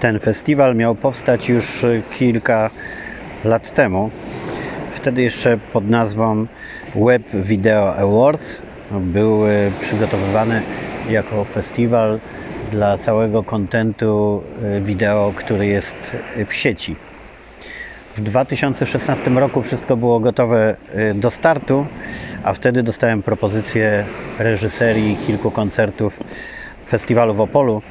Ten festiwal miał powstać już y, kilka lat temu. Wtedy jeszcze pod nazwą Web Video Awards. Był y, przygotowywany jako festiwal dla całego kontentu y, wideo, który jest y, w sieci. W 2016 roku wszystko było gotowe do startu, a wtedy dostałem propozycję reżyserii kilku koncertów festiwalu w Opolu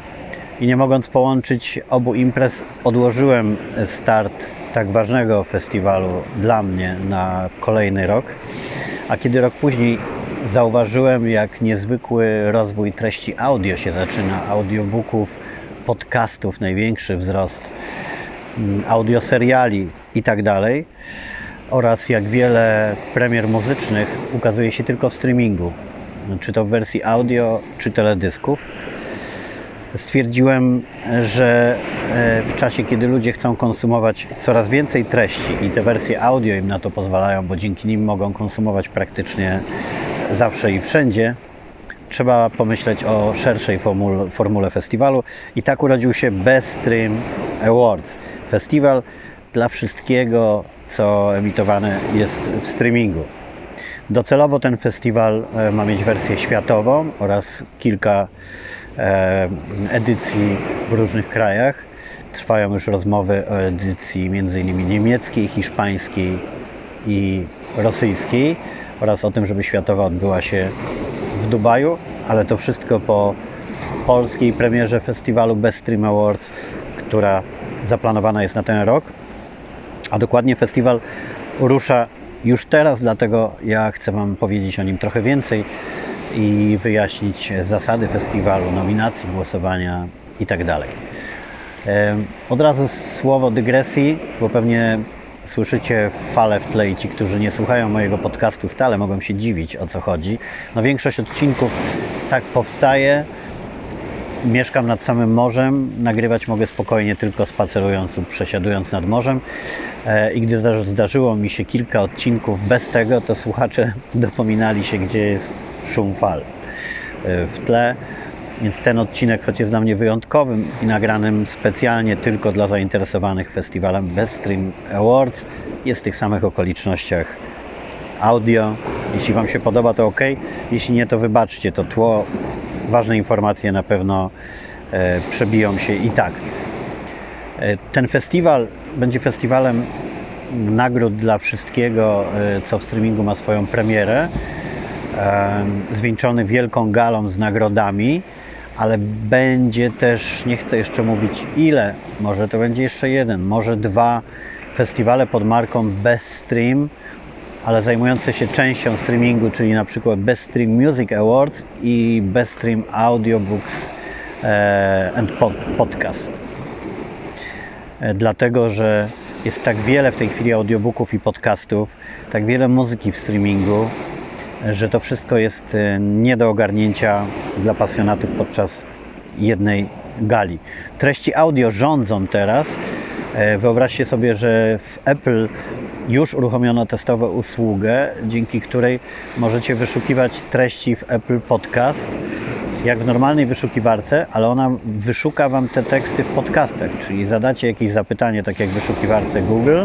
i nie mogąc połączyć obu imprez, odłożyłem start tak ważnego festiwalu dla mnie na kolejny rok. A kiedy rok później zauważyłem, jak niezwykły rozwój treści audio się zaczyna, audiobooków, podcastów, największy wzrost, mm, audioseriali i tak dalej, oraz jak wiele premier muzycznych ukazuje się tylko w streamingu, czy to w wersji audio, czy teledysków stwierdziłem, że e, w czasie, kiedy ludzie chcą konsumować coraz więcej treści i te wersje audio im na to pozwalają, bo dzięki nim mogą konsumować praktycznie zawsze i wszędzie, trzeba pomyśleć o szerszej formule, formule festiwalu i tak urodził się Best Stream Awards. Festiwal dla wszystkiego, co emitowane jest w streamingu. Docelowo ten festiwal e, ma mieć wersję światową oraz kilka edycji w różnych krajach. Trwają już rozmowy o edycji m.in. niemieckiej, hiszpańskiej i rosyjskiej oraz o tym, żeby światowa odbyła się w Dubaju, ale to wszystko po polskiej premierze festiwalu Best Stream Awards, która zaplanowana jest na ten rok. A dokładnie festiwal rusza już teraz, dlatego ja chcę Wam powiedzieć o nim trochę więcej i wyjaśnić zasady festiwalu, nominacji, głosowania itd. Od razu słowo dygresji, bo pewnie słyszycie falę w tle i ci, którzy nie słuchają mojego podcastu stale mogą się dziwić o co chodzi. No większość odcinków tak powstaje. Mieszkam nad samym morzem, nagrywać mogę spokojnie tylko spacerując lub przesiadując nad morzem. E, I gdy zdarzyło mi się kilka odcinków bez tego, to słuchacze dopominali się, gdzie jest szum fal e, w tle. Więc ten odcinek, choć jest dla mnie wyjątkowym i nagranym specjalnie tylko dla zainteresowanych festiwalem Best Stream Awards, jest w tych samych okolicznościach audio. Jeśli Wam się podoba, to ok. Jeśli nie, to wybaczcie to tło. Ważne informacje na pewno e, przebiją się i tak. E, ten festiwal będzie festiwalem nagród dla wszystkiego, e, co w streamingu ma swoją premierę. E, zwieńczony wielką galą z nagrodami, ale będzie też, nie chcę jeszcze mówić ile, może to będzie jeszcze jeden, może dwa festiwale pod marką Best Stream, ale zajmujące się częścią streamingu, czyli na przykład Best Stream Music Awards i Best Stream Audiobooks and Podcast. Dlatego, że jest tak wiele w tej chwili audiobooków i podcastów, tak wiele muzyki w streamingu, że to wszystko jest e, nie do ogarnięcia dla pasjonatów podczas jednej gali. Treści audio rządzą teraz. E, wyobraźcie sobie, że w Apple już uruchomiono testową usługę, dzięki której możecie wyszukiwać treści w Apple Podcast jak w normalnej wyszukiwarce, ale ona wyszuka Wam te teksty w podcastach, czyli zadacie jakieś zapytanie, tak jak w wyszukiwarce Google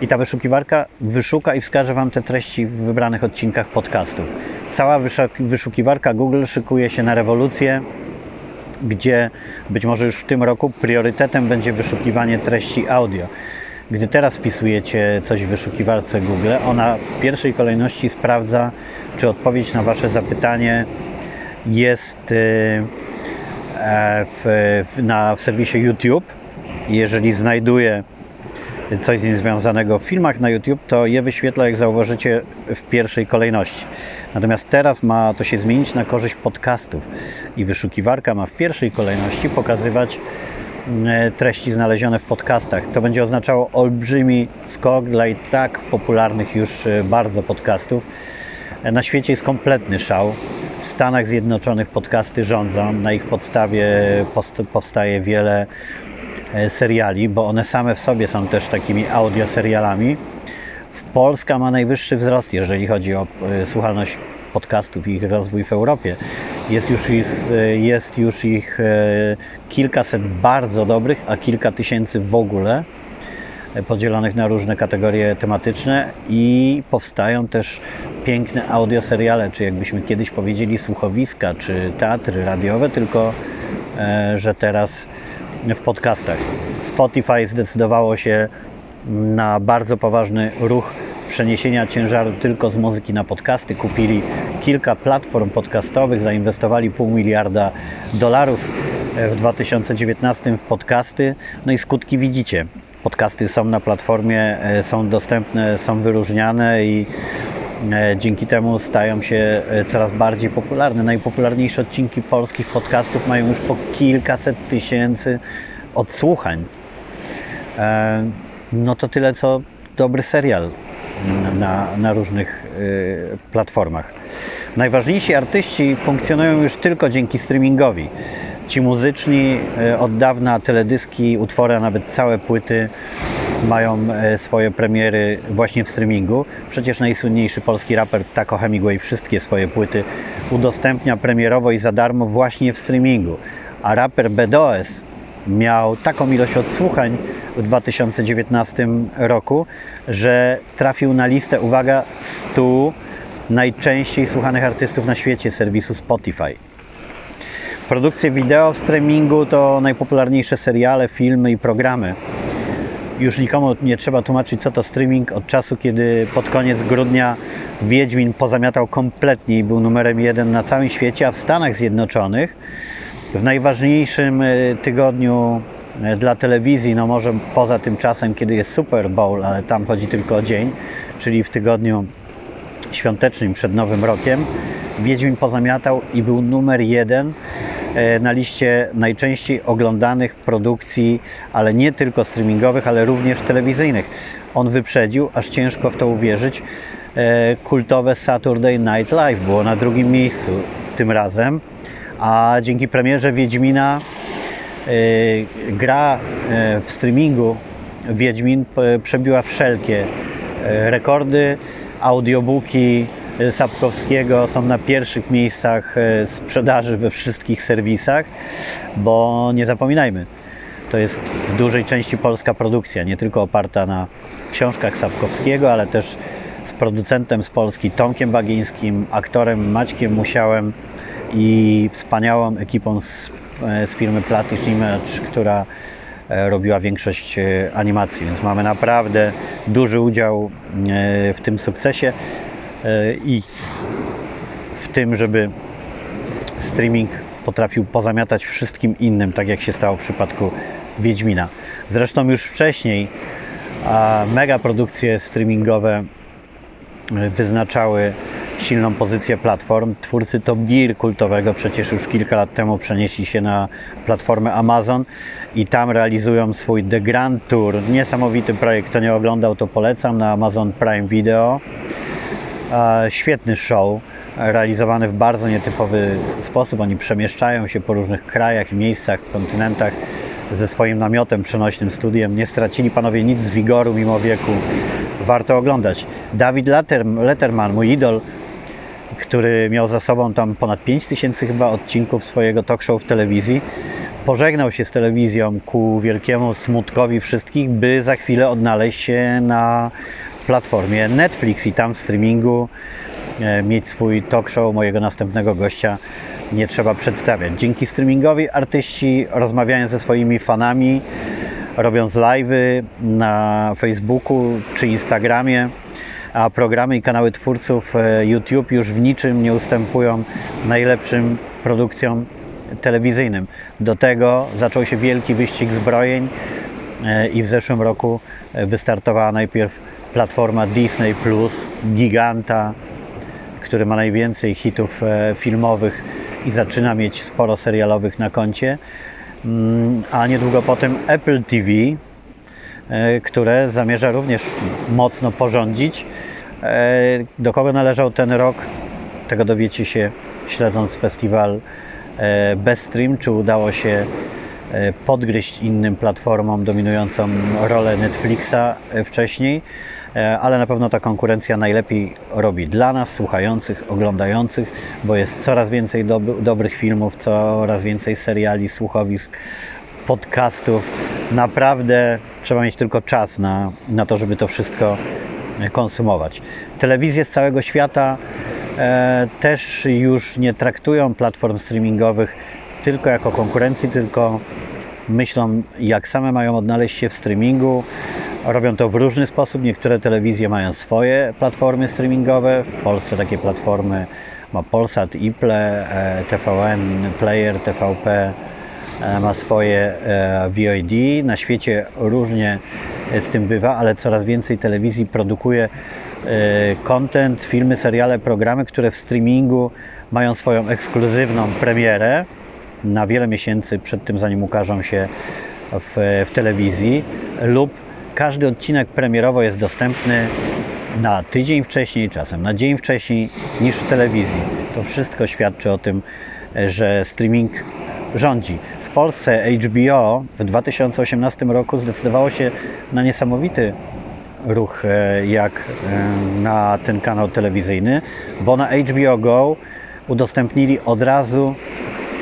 i ta wyszukiwarka wyszuka i wskaże Wam te treści w wybranych odcinkach podcastów. Cała wyszukiwarka Google szykuje się na rewolucję, gdzie być może już w tym roku priorytetem będzie wyszukiwanie treści audio. Gdy teraz wpisujecie coś w wyszukiwarce Google, ona w pierwszej kolejności sprawdza, czy odpowiedź na Wasze zapytanie jest y, e, w, na, w serwisie YouTube. Jeżeli znajduje coś z nim związanego w filmach na YouTube, to je wyświetla, jak zauważycie, w pierwszej kolejności. Natomiast teraz ma to się zmienić na korzyść podcastów i wyszukiwarka ma w pierwszej kolejności pokazywać e, treści znalezione w podcastach. To będzie oznaczało olbrzymi skok dla i tak popularnych już e, bardzo podcastów. Na świecie jest kompletny szał. W Stanach Zjednoczonych podcasty rządzą, na ich podstawie powstaje wiele e, seriali, bo one same w sobie są też takimi audioserialami. Polska ma najwyższy wzrost, jeżeli chodzi o e, słuchalność podcastów i ich rozwój w Europie. Jest już, jest, jest już ich e, kilkaset bardzo dobrych, a kilka tysięcy w ogóle e, podzielonych na różne kategorie tematyczne i powstają też piękne audioseriale, czy jakbyśmy kiedyś powiedzieli słuchowiska, czy teatry radiowe, tylko e, że teraz w podcastach. Spotify zdecydowało się na bardzo poważny ruch przeniesienia ciężaru tylko z muzyki na podcasty. Kupili kilka platform podcastowych, zainwestowali pół miliarda dolarów w 2019 w podcasty. No i skutki widzicie. Podcasty są na platformie, e, są dostępne, są wyróżniane i e, dzięki temu stają się e, coraz bardziej popularne. Najpopularniejsze odcinki polskich podcastów mają już po kilkaset tysięcy odsłuchań. No to tyle, co dobry serial na, na różnych platformach. Najważniejsi artyści funkcjonują już tylko dzięki streamingowi. Ci muzyczni od dawna teledyski, utwory, a nawet całe płyty mają y, swoje premiery właśnie w streamingu. Przecież najsłynniejszy polski raper Taco Hemingway wszystkie swoje płyty udostępnia premierowo i za darmo właśnie w streamingu. A raper BDOS miał taką ilość odsłuchań w 2019 roku, że trafił na listę, uwaga, 100 najczęściej słuchanych artystów na świecie serwisu Spotify. Produkcje wideo w streamingu to najpopularniejsze seriale, filmy i programy. Już nikomu nie trzeba tłumaczyć, co to streaming od czasu, kiedy pod koniec grudnia Wiedźmin pozamiatał kompletnie i był numerem jeden na całym świecie, a w Stanach Zjednoczonych. W najważniejszym e, tygodniu e, dla telewizji, no może poza tym czasem, kiedy jest Super Bowl, ale tam chodzi tylko o dzień, czyli w tygodniu świątecznym przed Nowym Rokiem, Wiedźmin pozamiatał i był numer jeden e, na liście najczęściej oglądanych produkcji, ale nie tylko streamingowych, ale również telewizyjnych. On wyprzedził, aż ciężko w to uwierzyć, kultowe Saturday Night Live było na drugim miejscu tym razem a dzięki premierze Wiedźmina y, gra w streamingu Wiedźmin przebiła wszelkie rekordy. Audiobooki Sapkowskiego są na pierwszych miejscach sprzedaży we wszystkich serwisach, bo nie zapominajmy, to jest w dużej części polska produkcja, nie tylko oparta na książkach Sapkowskiego, ale też z producentem z Polski Tomkiem Bagińskim, aktorem Maćkiem Musiałem, i wspaniałą ekipą z, e, z firmy Platish Image, która robiła większość e, animacji, więc mamy naprawdę duży udział w tym sukcesie i w tym, żeby streaming potrafił pozamiatać wszystkim innym, tak jak się stało w przypadku Wiedźmina. Zresztą już wcześniej mega produkcje streamingowe wyznaczały silną pozycję platform. Twórcy Top Gear kultowego przecież już kilka lat temu przenieśli się na platformę Amazon i tam realizują swój The Grand Tour. Niesamowity projekt, kto nie oglądał to polecam na Amazon Prime Video. Świetny show, realizowany w bardzo nietypowy sposób. Oni przemieszczają się po różnych krajach, miejscach, kontynentach ze swoim namiotem, przenośnym studiem. Nie stracili panowie nic z wigoru mimo wieku. Warto oglądać. Dawid Letterman, mój idol, który miał za sobą tam ponad 5 tysięcy chyba odcinków swojego talk show w telewizji, pożegnał się z telewizją ku wielkiemu smutkowi wszystkich, by za chwilę odnaleźć się na platformie Netflix i tam w streamingu e, mieć swój talk show mojego następnego gościa nie trzeba przedstawiać. Dzięki streamingowi artyści rozmawiają ze swoimi fanami, robiąc live'y na Facebooku czy Instagramie, a programy i kanały twórców e, YouTube już w niczym nie ustępują najlepszym produkcjom telewizyjnym. Do tego zaczął się wielki wyścig zbrojeń e, i w zeszłym roku e, wystartowała najpierw platforma Disney Plus, giganta, który ma najwięcej hitów filmowych i zaczyna mieć sporo serialowych na koncie, mm, a niedługo potem Apple TV, które zamierza również mocno porządzić. E, do kogo należał ten rok? Tego dowiecie się śledząc festiwal e, bez stream, czy udało się podgryźć innym platformom dominującą rolę Netflixa wcześniej. e, ale na pewno ta konkurencja najlepiej robi dla nas, słuchających, oglądających, bo jest coraz więcej dob- dobrych filmów, coraz więcej seriali, słuchowisk, podcastów. Naprawdę trzeba mieć tylko czas na, na to, żeby to wszystko e, konsumować. Telewizje z całego świata e, też już nie traktują platform streamingowych tylko jako konkurencji, tylko myślą, jak same mają odnaleźć się w streamingu. Robią to w różny sposób. Niektóre telewizje mają swoje platformy streamingowe. W Polsce takie platformy ma Polsat, Iple, e, TVN, Player, TVP ma swoje e, VOD. Na świecie różnie z tym bywa, ale coraz więcej telewizji produkuje content, filmy, seriale, programy, które w streamingu mają swoją ekskluzywną premierę na wiele miesięcy przed tym, zanim ukażą się w, w telewizji, lub każdy odcinek premierowo jest dostępny na tydzień wcześniej, czasem na dzień wcześniej niż w telewizji. To wszystko świadczy o tym, że streaming rządzi. W Polsce HBO w 2018 roku zdecydowało się na niesamowity ruch e, jak e, na ten kanał telewizyjny, bo na HBO Go udostępnili od razu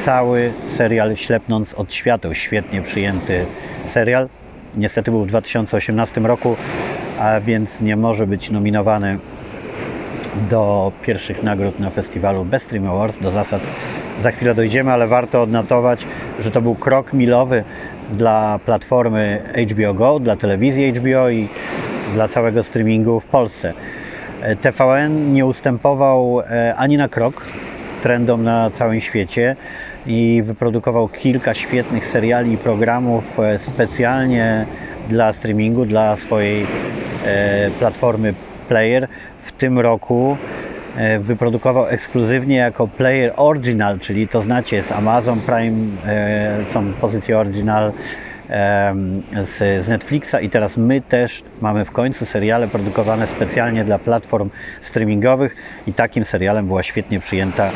cały serial Ślepnąc od świateł. Świetnie przyjęty serial. Niestety był w 2018 roku, a więc nie może być nominowany do pierwszych nagród na festiwalu Best Stream Awards. Do zasad za chwilę dojdziemy, ale warto odnotować, że to był krok milowy dla platformy HBO Go, dla telewizji HBO i dla całego streamingu w Polsce. TVN nie ustępował e, ani na krok trendom na całym świecie i wyprodukował kilka świetnych seriali i programów e, specjalnie dla streamingu, dla swojej e, platformy Player. W tym roku e, wyprodukował ekskluzywnie jako Player Original, czyli to znacie z Amazon Prime, są pozycje Original z, z Netflixa i teraz my też mamy w końcu seriale produkowane specjalnie dla platform streamingowych i takim serialem była świetnie przyjęta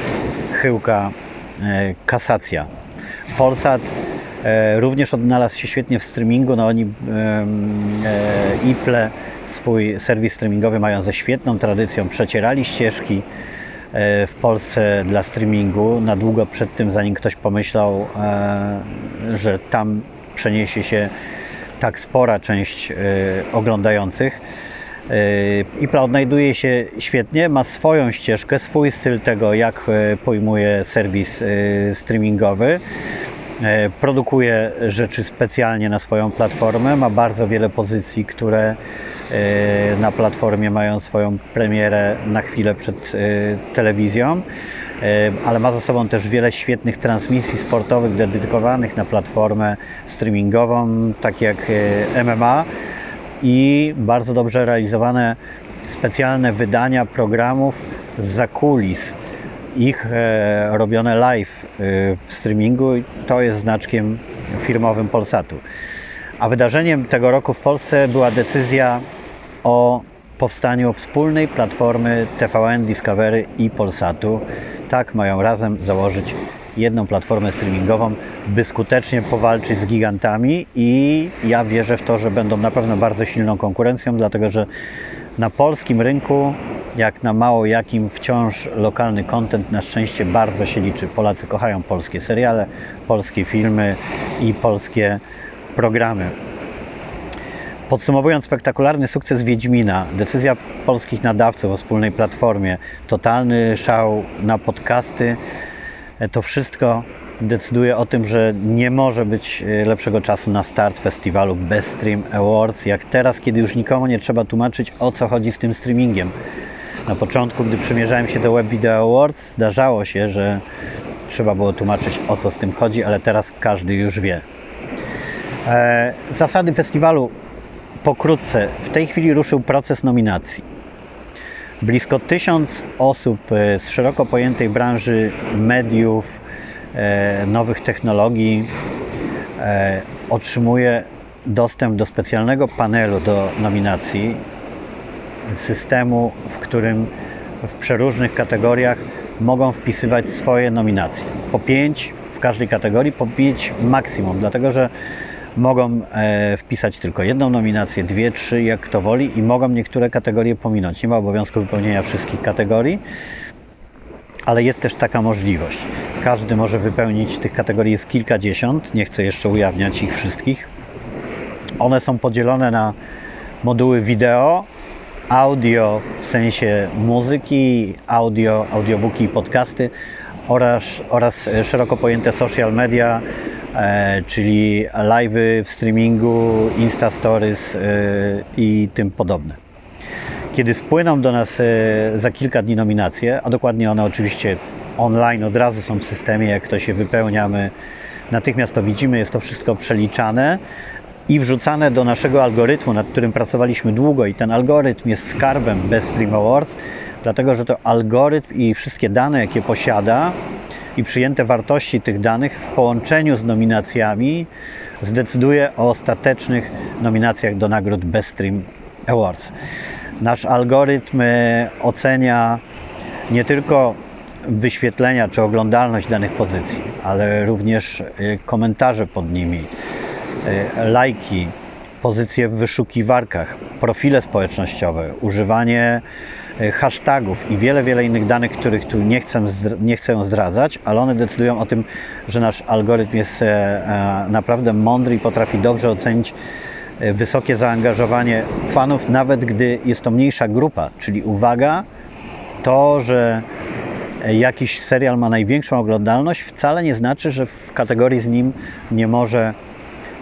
Chyłka E, kasacja. Polsat e, również odnalazł się świetnie w streamingu. No oni e, Iple, swój serwis streamingowy mają ze świetną tradycją, przecierali ścieżki w Polsce dla streamingu na długo przed tym, zanim ktoś pomyślał, że tam przeniesie się tak spora część oglądających. IPLA odnajduje się świetnie, ma swoją ścieżkę, swój styl tego, jak e, pojmuje serwis e, streamingowy. E, produkuje rzeczy specjalnie na swoją platformę, ma bardzo wiele pozycji, które na platformie mają swoją premierę na chwilę przed telewizją, ale ma za sobą też wiele świetnych transmisji sportowych dedykowanych na platformę streamingową, takie jak MMA i bardzo dobrze realizowane specjalne wydania programów z zakulis. Ich e, robione live e, w streamingu to jest znaczkiem firmowym Polsatu. A wydarzeniem tego roku w Polsce była decyzja o powstaniu wspólnej platformy TVN Discovery i Polsatu. Tak mają razem założyć jedną platformę streamingową, by skutecznie powalczyć z gigantami i ja wierzę w to, że będą na pewno bardzo silną konkurencją, dlatego że na polskim rynku, jak na mało jakim, wciąż lokalny content na szczęście bardzo się liczy. Polacy kochają polskie seriale, polskie filmy i polskie programy. Podsumowując spektakularny sukces Wiedźmina, decyzja polskich nadawców o wspólnej platformie, totalny szał na podcasty, to wszystko decyduje o tym, że nie może być e, lepszego czasu na start festiwalu Best Stream Awards, jak teraz, kiedy już nikomu nie trzeba tłumaczyć o co chodzi z tym streamingiem. Na początku, gdy przymierzałem się do Web Video Awards, zdarzało się, że trzeba było tłumaczyć o co z tym chodzi, ale teraz każdy już wie. E, zasady festiwalu pokrótce. W tej chwili ruszył proces nominacji. Blisko tysiąc osób e, z szeroko pojętej branży mediów, e, nowych technologii e, otrzymuje dostęp do specjalnego panelu do nominacji, systemu, w którym w przeróżnych kategoriach mogą wpisywać swoje nominacje. Po pięć w każdej kategorii, po pięć maksimum, dlatego że mogą e, wpisać tylko jedną nominację, dwie, trzy, jak kto woli i mogą niektóre kategorie pominąć. Nie ma obowiązku wypełnienia wszystkich kategorii, ale jest też taka możliwość. Każdy może wypełnić tych kategorii jest kilkadziesiąt, nie chcę jeszcze ujawniać ich wszystkich. One są podzielone na moduły wideo, audio w sensie muzyki, audio, audiobooki i podcasty oraz, oraz szeroko pojęte social media, czyli live'y w streamingu, Insta Stories e, i tym podobne. Kiedy spłyną do nas e, za kilka dni nominacje, a dokładnie one oczywiście online od razu są w systemie, jak to się wypełnia, my natychmiast to widzimy, jest to wszystko przeliczane i wrzucane do naszego algorytmu, nad którym pracowaliśmy długo i ten algorytm jest skarbem Best Stream Awards, dlatego że to algorytm i wszystkie dane, jakie posiada i przyjęte wartości tych danych w połączeniu z nominacjami zdecyduje o ostatecznych nominacjach do nagród Best Stream Awards. Nasz algorytm e, ocenia nie tylko wyświetlenia czy oglądalność danych pozycji, ale również e, komentarze pod nimi, e, lajki, pozycje w wyszukiwarkach, profile społecznościowe, używanie hashtagów i wiele, wiele innych danych, których tu nie chcę, nie chcę zdradzać, ale one decydują o tym, że nasz algorytm jest naprawdę mądry i potrafi dobrze ocenić E, wysokie zaangażowanie fanów, nawet gdy jest to mniejsza grupa. Czyli uwaga, to, że jakiś serial ma największą oglądalność, wcale nie znaczy, że w kategorii z nim nie może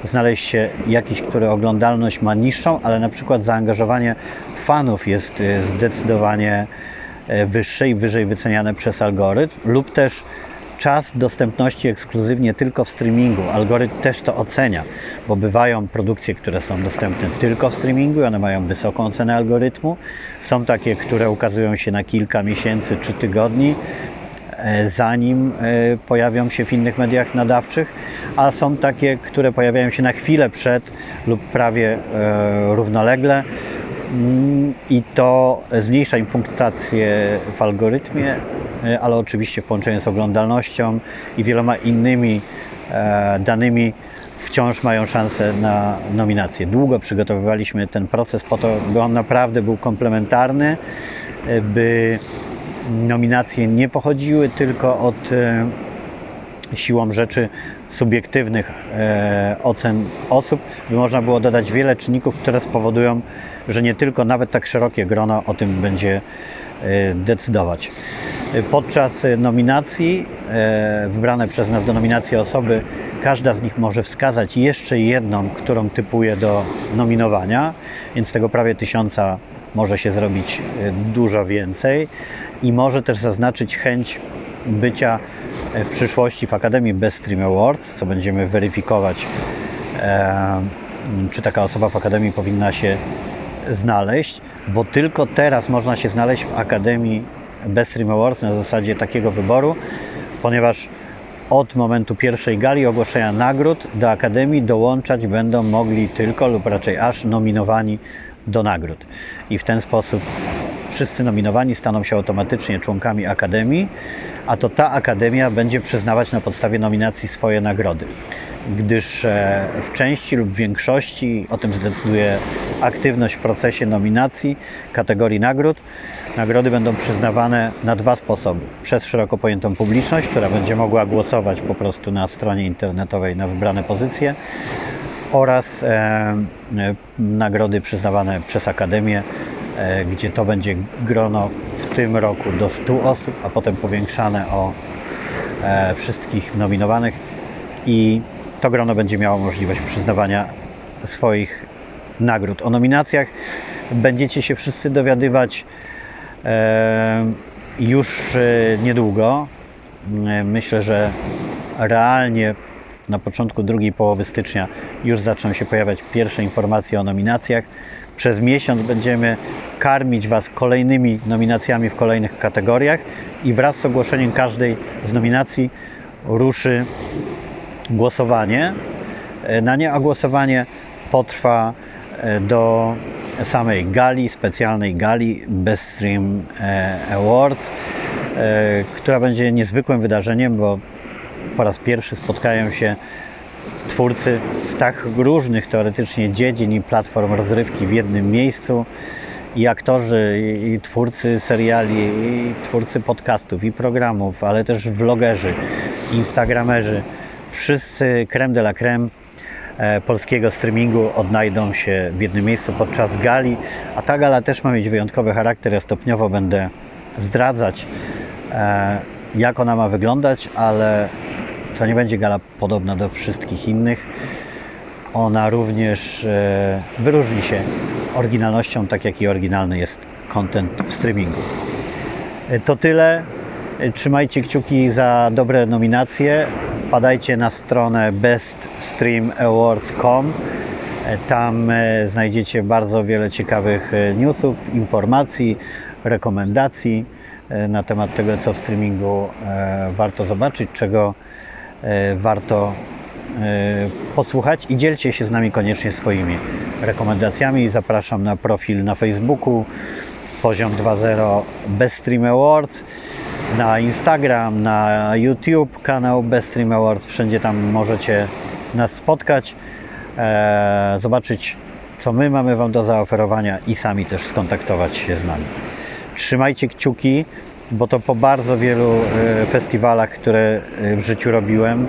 znaleźć się jakiś, który oglądalność ma niższą, ale na przykład zaangażowanie fanów jest e, zdecydowanie e, wyższe i wyżej wyceniane przez algorytm, lub też czas dostępności ekskluzywnie tylko w streamingu. Algorytm też to ocenia, bo bywają produkcje, które są dostępne tylko w streamingu, one mają wysoką ocenę algorytmu. Są takie, które ukazują się na kilka miesięcy czy tygodni, e, zanim e, pojawią się w innych mediach nadawczych, a są takie, które pojawiają się na chwilę przed lub prawie e, równolegle i to zmniejsza im punktację w algorytmie, E, ale oczywiście w połączeniu z oglądalnością i wieloma innymi e, danymi wciąż mają szansę na nominację. Długo przygotowywaliśmy ten proces po to, by on naprawdę był komplementarny, e, by nominacje nie pochodziły tylko od siłą rzeczy subiektywnych ocen osób, by można było dodać wiele czynników, które spowodują, że nie tylko nawet tak szerokie grono o tym będzie decydować. Podczas nominacji, e, wybrane przez nas do nominacji osoby, każda z nich może wskazać jeszcze jedną, którą typuje do nominowania, więc tego prawie tysiąca może się zrobić e, dużo więcej i może też zaznaczyć chęć bycia w przyszłości w Akademii Best Stream Awards, co będziemy weryfikować, czy taka osoba w Akademii powinna się znaleźć, bo tylko teraz można się znaleźć w Akademii Best Stream Awards na zasadzie takiego wyboru, ponieważ od momentu pierwszej gali ogłoszenia nagród do Akademii dołączać będą mogli tylko lub raczej aż nominowani do nagród. I w ten sposób wszyscy nominowani staną się automatycznie członkami Akademii, a to ta Akademia będzie przyznawać na podstawie nominacji swoje nagrody gdyż e, w części lub większości, o tym zdecyduje aktywność w procesie nominacji kategorii nagród, nagrody będą przyznawane na dwa sposoby. Przez szeroko pojętą publiczność, która będzie mogła głosować po prostu na stronie internetowej na wybrane pozycje oraz e, e, nagrody przyznawane przez Akademię, gdzie to będzie grono w tym roku do 100 osób, a potem powiększane o e, wszystkich nominowanych i to grono będzie miało możliwość przyznawania swoich nagród. O nominacjach będziecie się wszyscy dowiadywać e, już e, niedługo. E, myślę, że realnie na początku drugiej połowy stycznia już zaczną się pojawiać pierwsze informacje o nominacjach. Przez miesiąc będziemy karmić Was kolejnymi nominacjami w kolejnych kategoriach i wraz z ogłoszeniem każdej z nominacji ruszy głosowanie. E, na nie, a głosowanie potrwa e, do samej gali, specjalnej gali Best Stream e, Awards, która będzie niezwykłym wydarzeniem, bo po raz pierwszy spotkają się twórcy z tak różnych teoretycznie dziedzin i platform rozrywki w jednym miejscu i aktorzy, i, twórcy seriali, i twórcy podcastów, i programów, ale też vlogerzy, instagramerzy, wszyscy creme de la creme e, polskiego streamingu odnajdą się w jednym miejscu podczas gali, a ta gala też ma mieć wyjątkowy charakter. Ja stopniowo będę zdradzać, e, jak ona ma wyglądać, ale to nie będzie gala podobna do wszystkich innych. Ona również e, wyróżni się oryginalnością, tak jak i oryginalny jest content w streamingu. E, To tyle. E, Trzymajcie kciuki za dobre nominacje. Wpadajcie na stronę beststreamawards.com. Tam znajdziecie bardzo wiele ciekawych newsów, informacji, rekomendacji na temat tego, co w streamingu warto zobaczyć, czego warto e, posłuchać i dzielcie się z nami koniecznie swoimi rekomendacjami. Zapraszam na profil na Facebooku Poziom 2.0 Best Stream Awards, na Instagram, na YouTube kanał Best Stream Awards. Wszędzie tam możecie nas spotkać, e, zobaczyć co my mamy Wam do zaoferowania i sami też skontaktować się z nami. Trzymajcie kciuki, bo to po bardzo wielu e, festiwalach, które e, w życiu robiłem,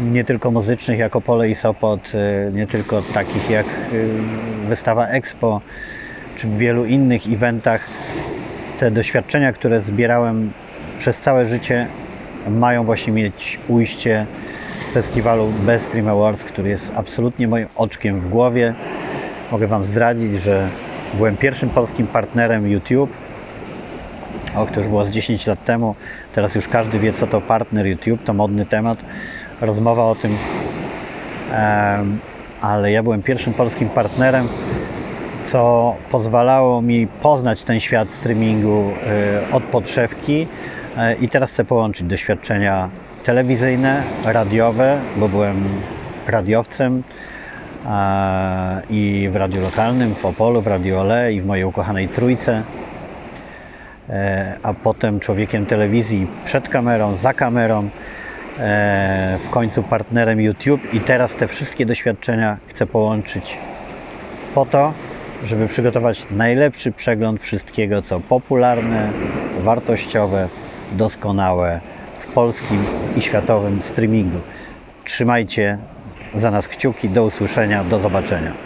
nie tylko muzycznych jak Opole i Sopot, e, nie tylko takich jak wystawa Expo, czy w wielu innych eventach, te doświadczenia, które zbierałem przez całe życie, mają właśnie mieć ujście w festiwalu Best Stream Awards, który jest absolutnie moim oczkiem w głowie. Mogę Wam zdradzić, że byłem pierwszym polskim partnerem YouTube. O, to już było z 10 lat temu. Teraz już każdy wie, co to partner YouTube, to modny temat. Rozmowa o tym. Ale ja byłem pierwszym polskim partnerem, co pozwalało mi poznać ten świat streamingu y, od podszewki. Y, I teraz chcę połączyć doświadczenia telewizyjne, radiowe, bo byłem radiowcem a, i w radiu lokalnym, w Opolu, w Radio Ole i w mojej ukochanej Trójce, E, a potem człowiekiem telewizji przed kamerą, za kamerą, e, w końcu partnerem YouTube i teraz te wszystkie doświadczenia chcę połączyć po to, żeby przygotować najlepszy przegląd wszystkiego, co popularne, wartościowe, doskonałe w polskim i światowym streamingu. Trzymajcie za nas kciuki, do usłyszenia, do zobaczenia.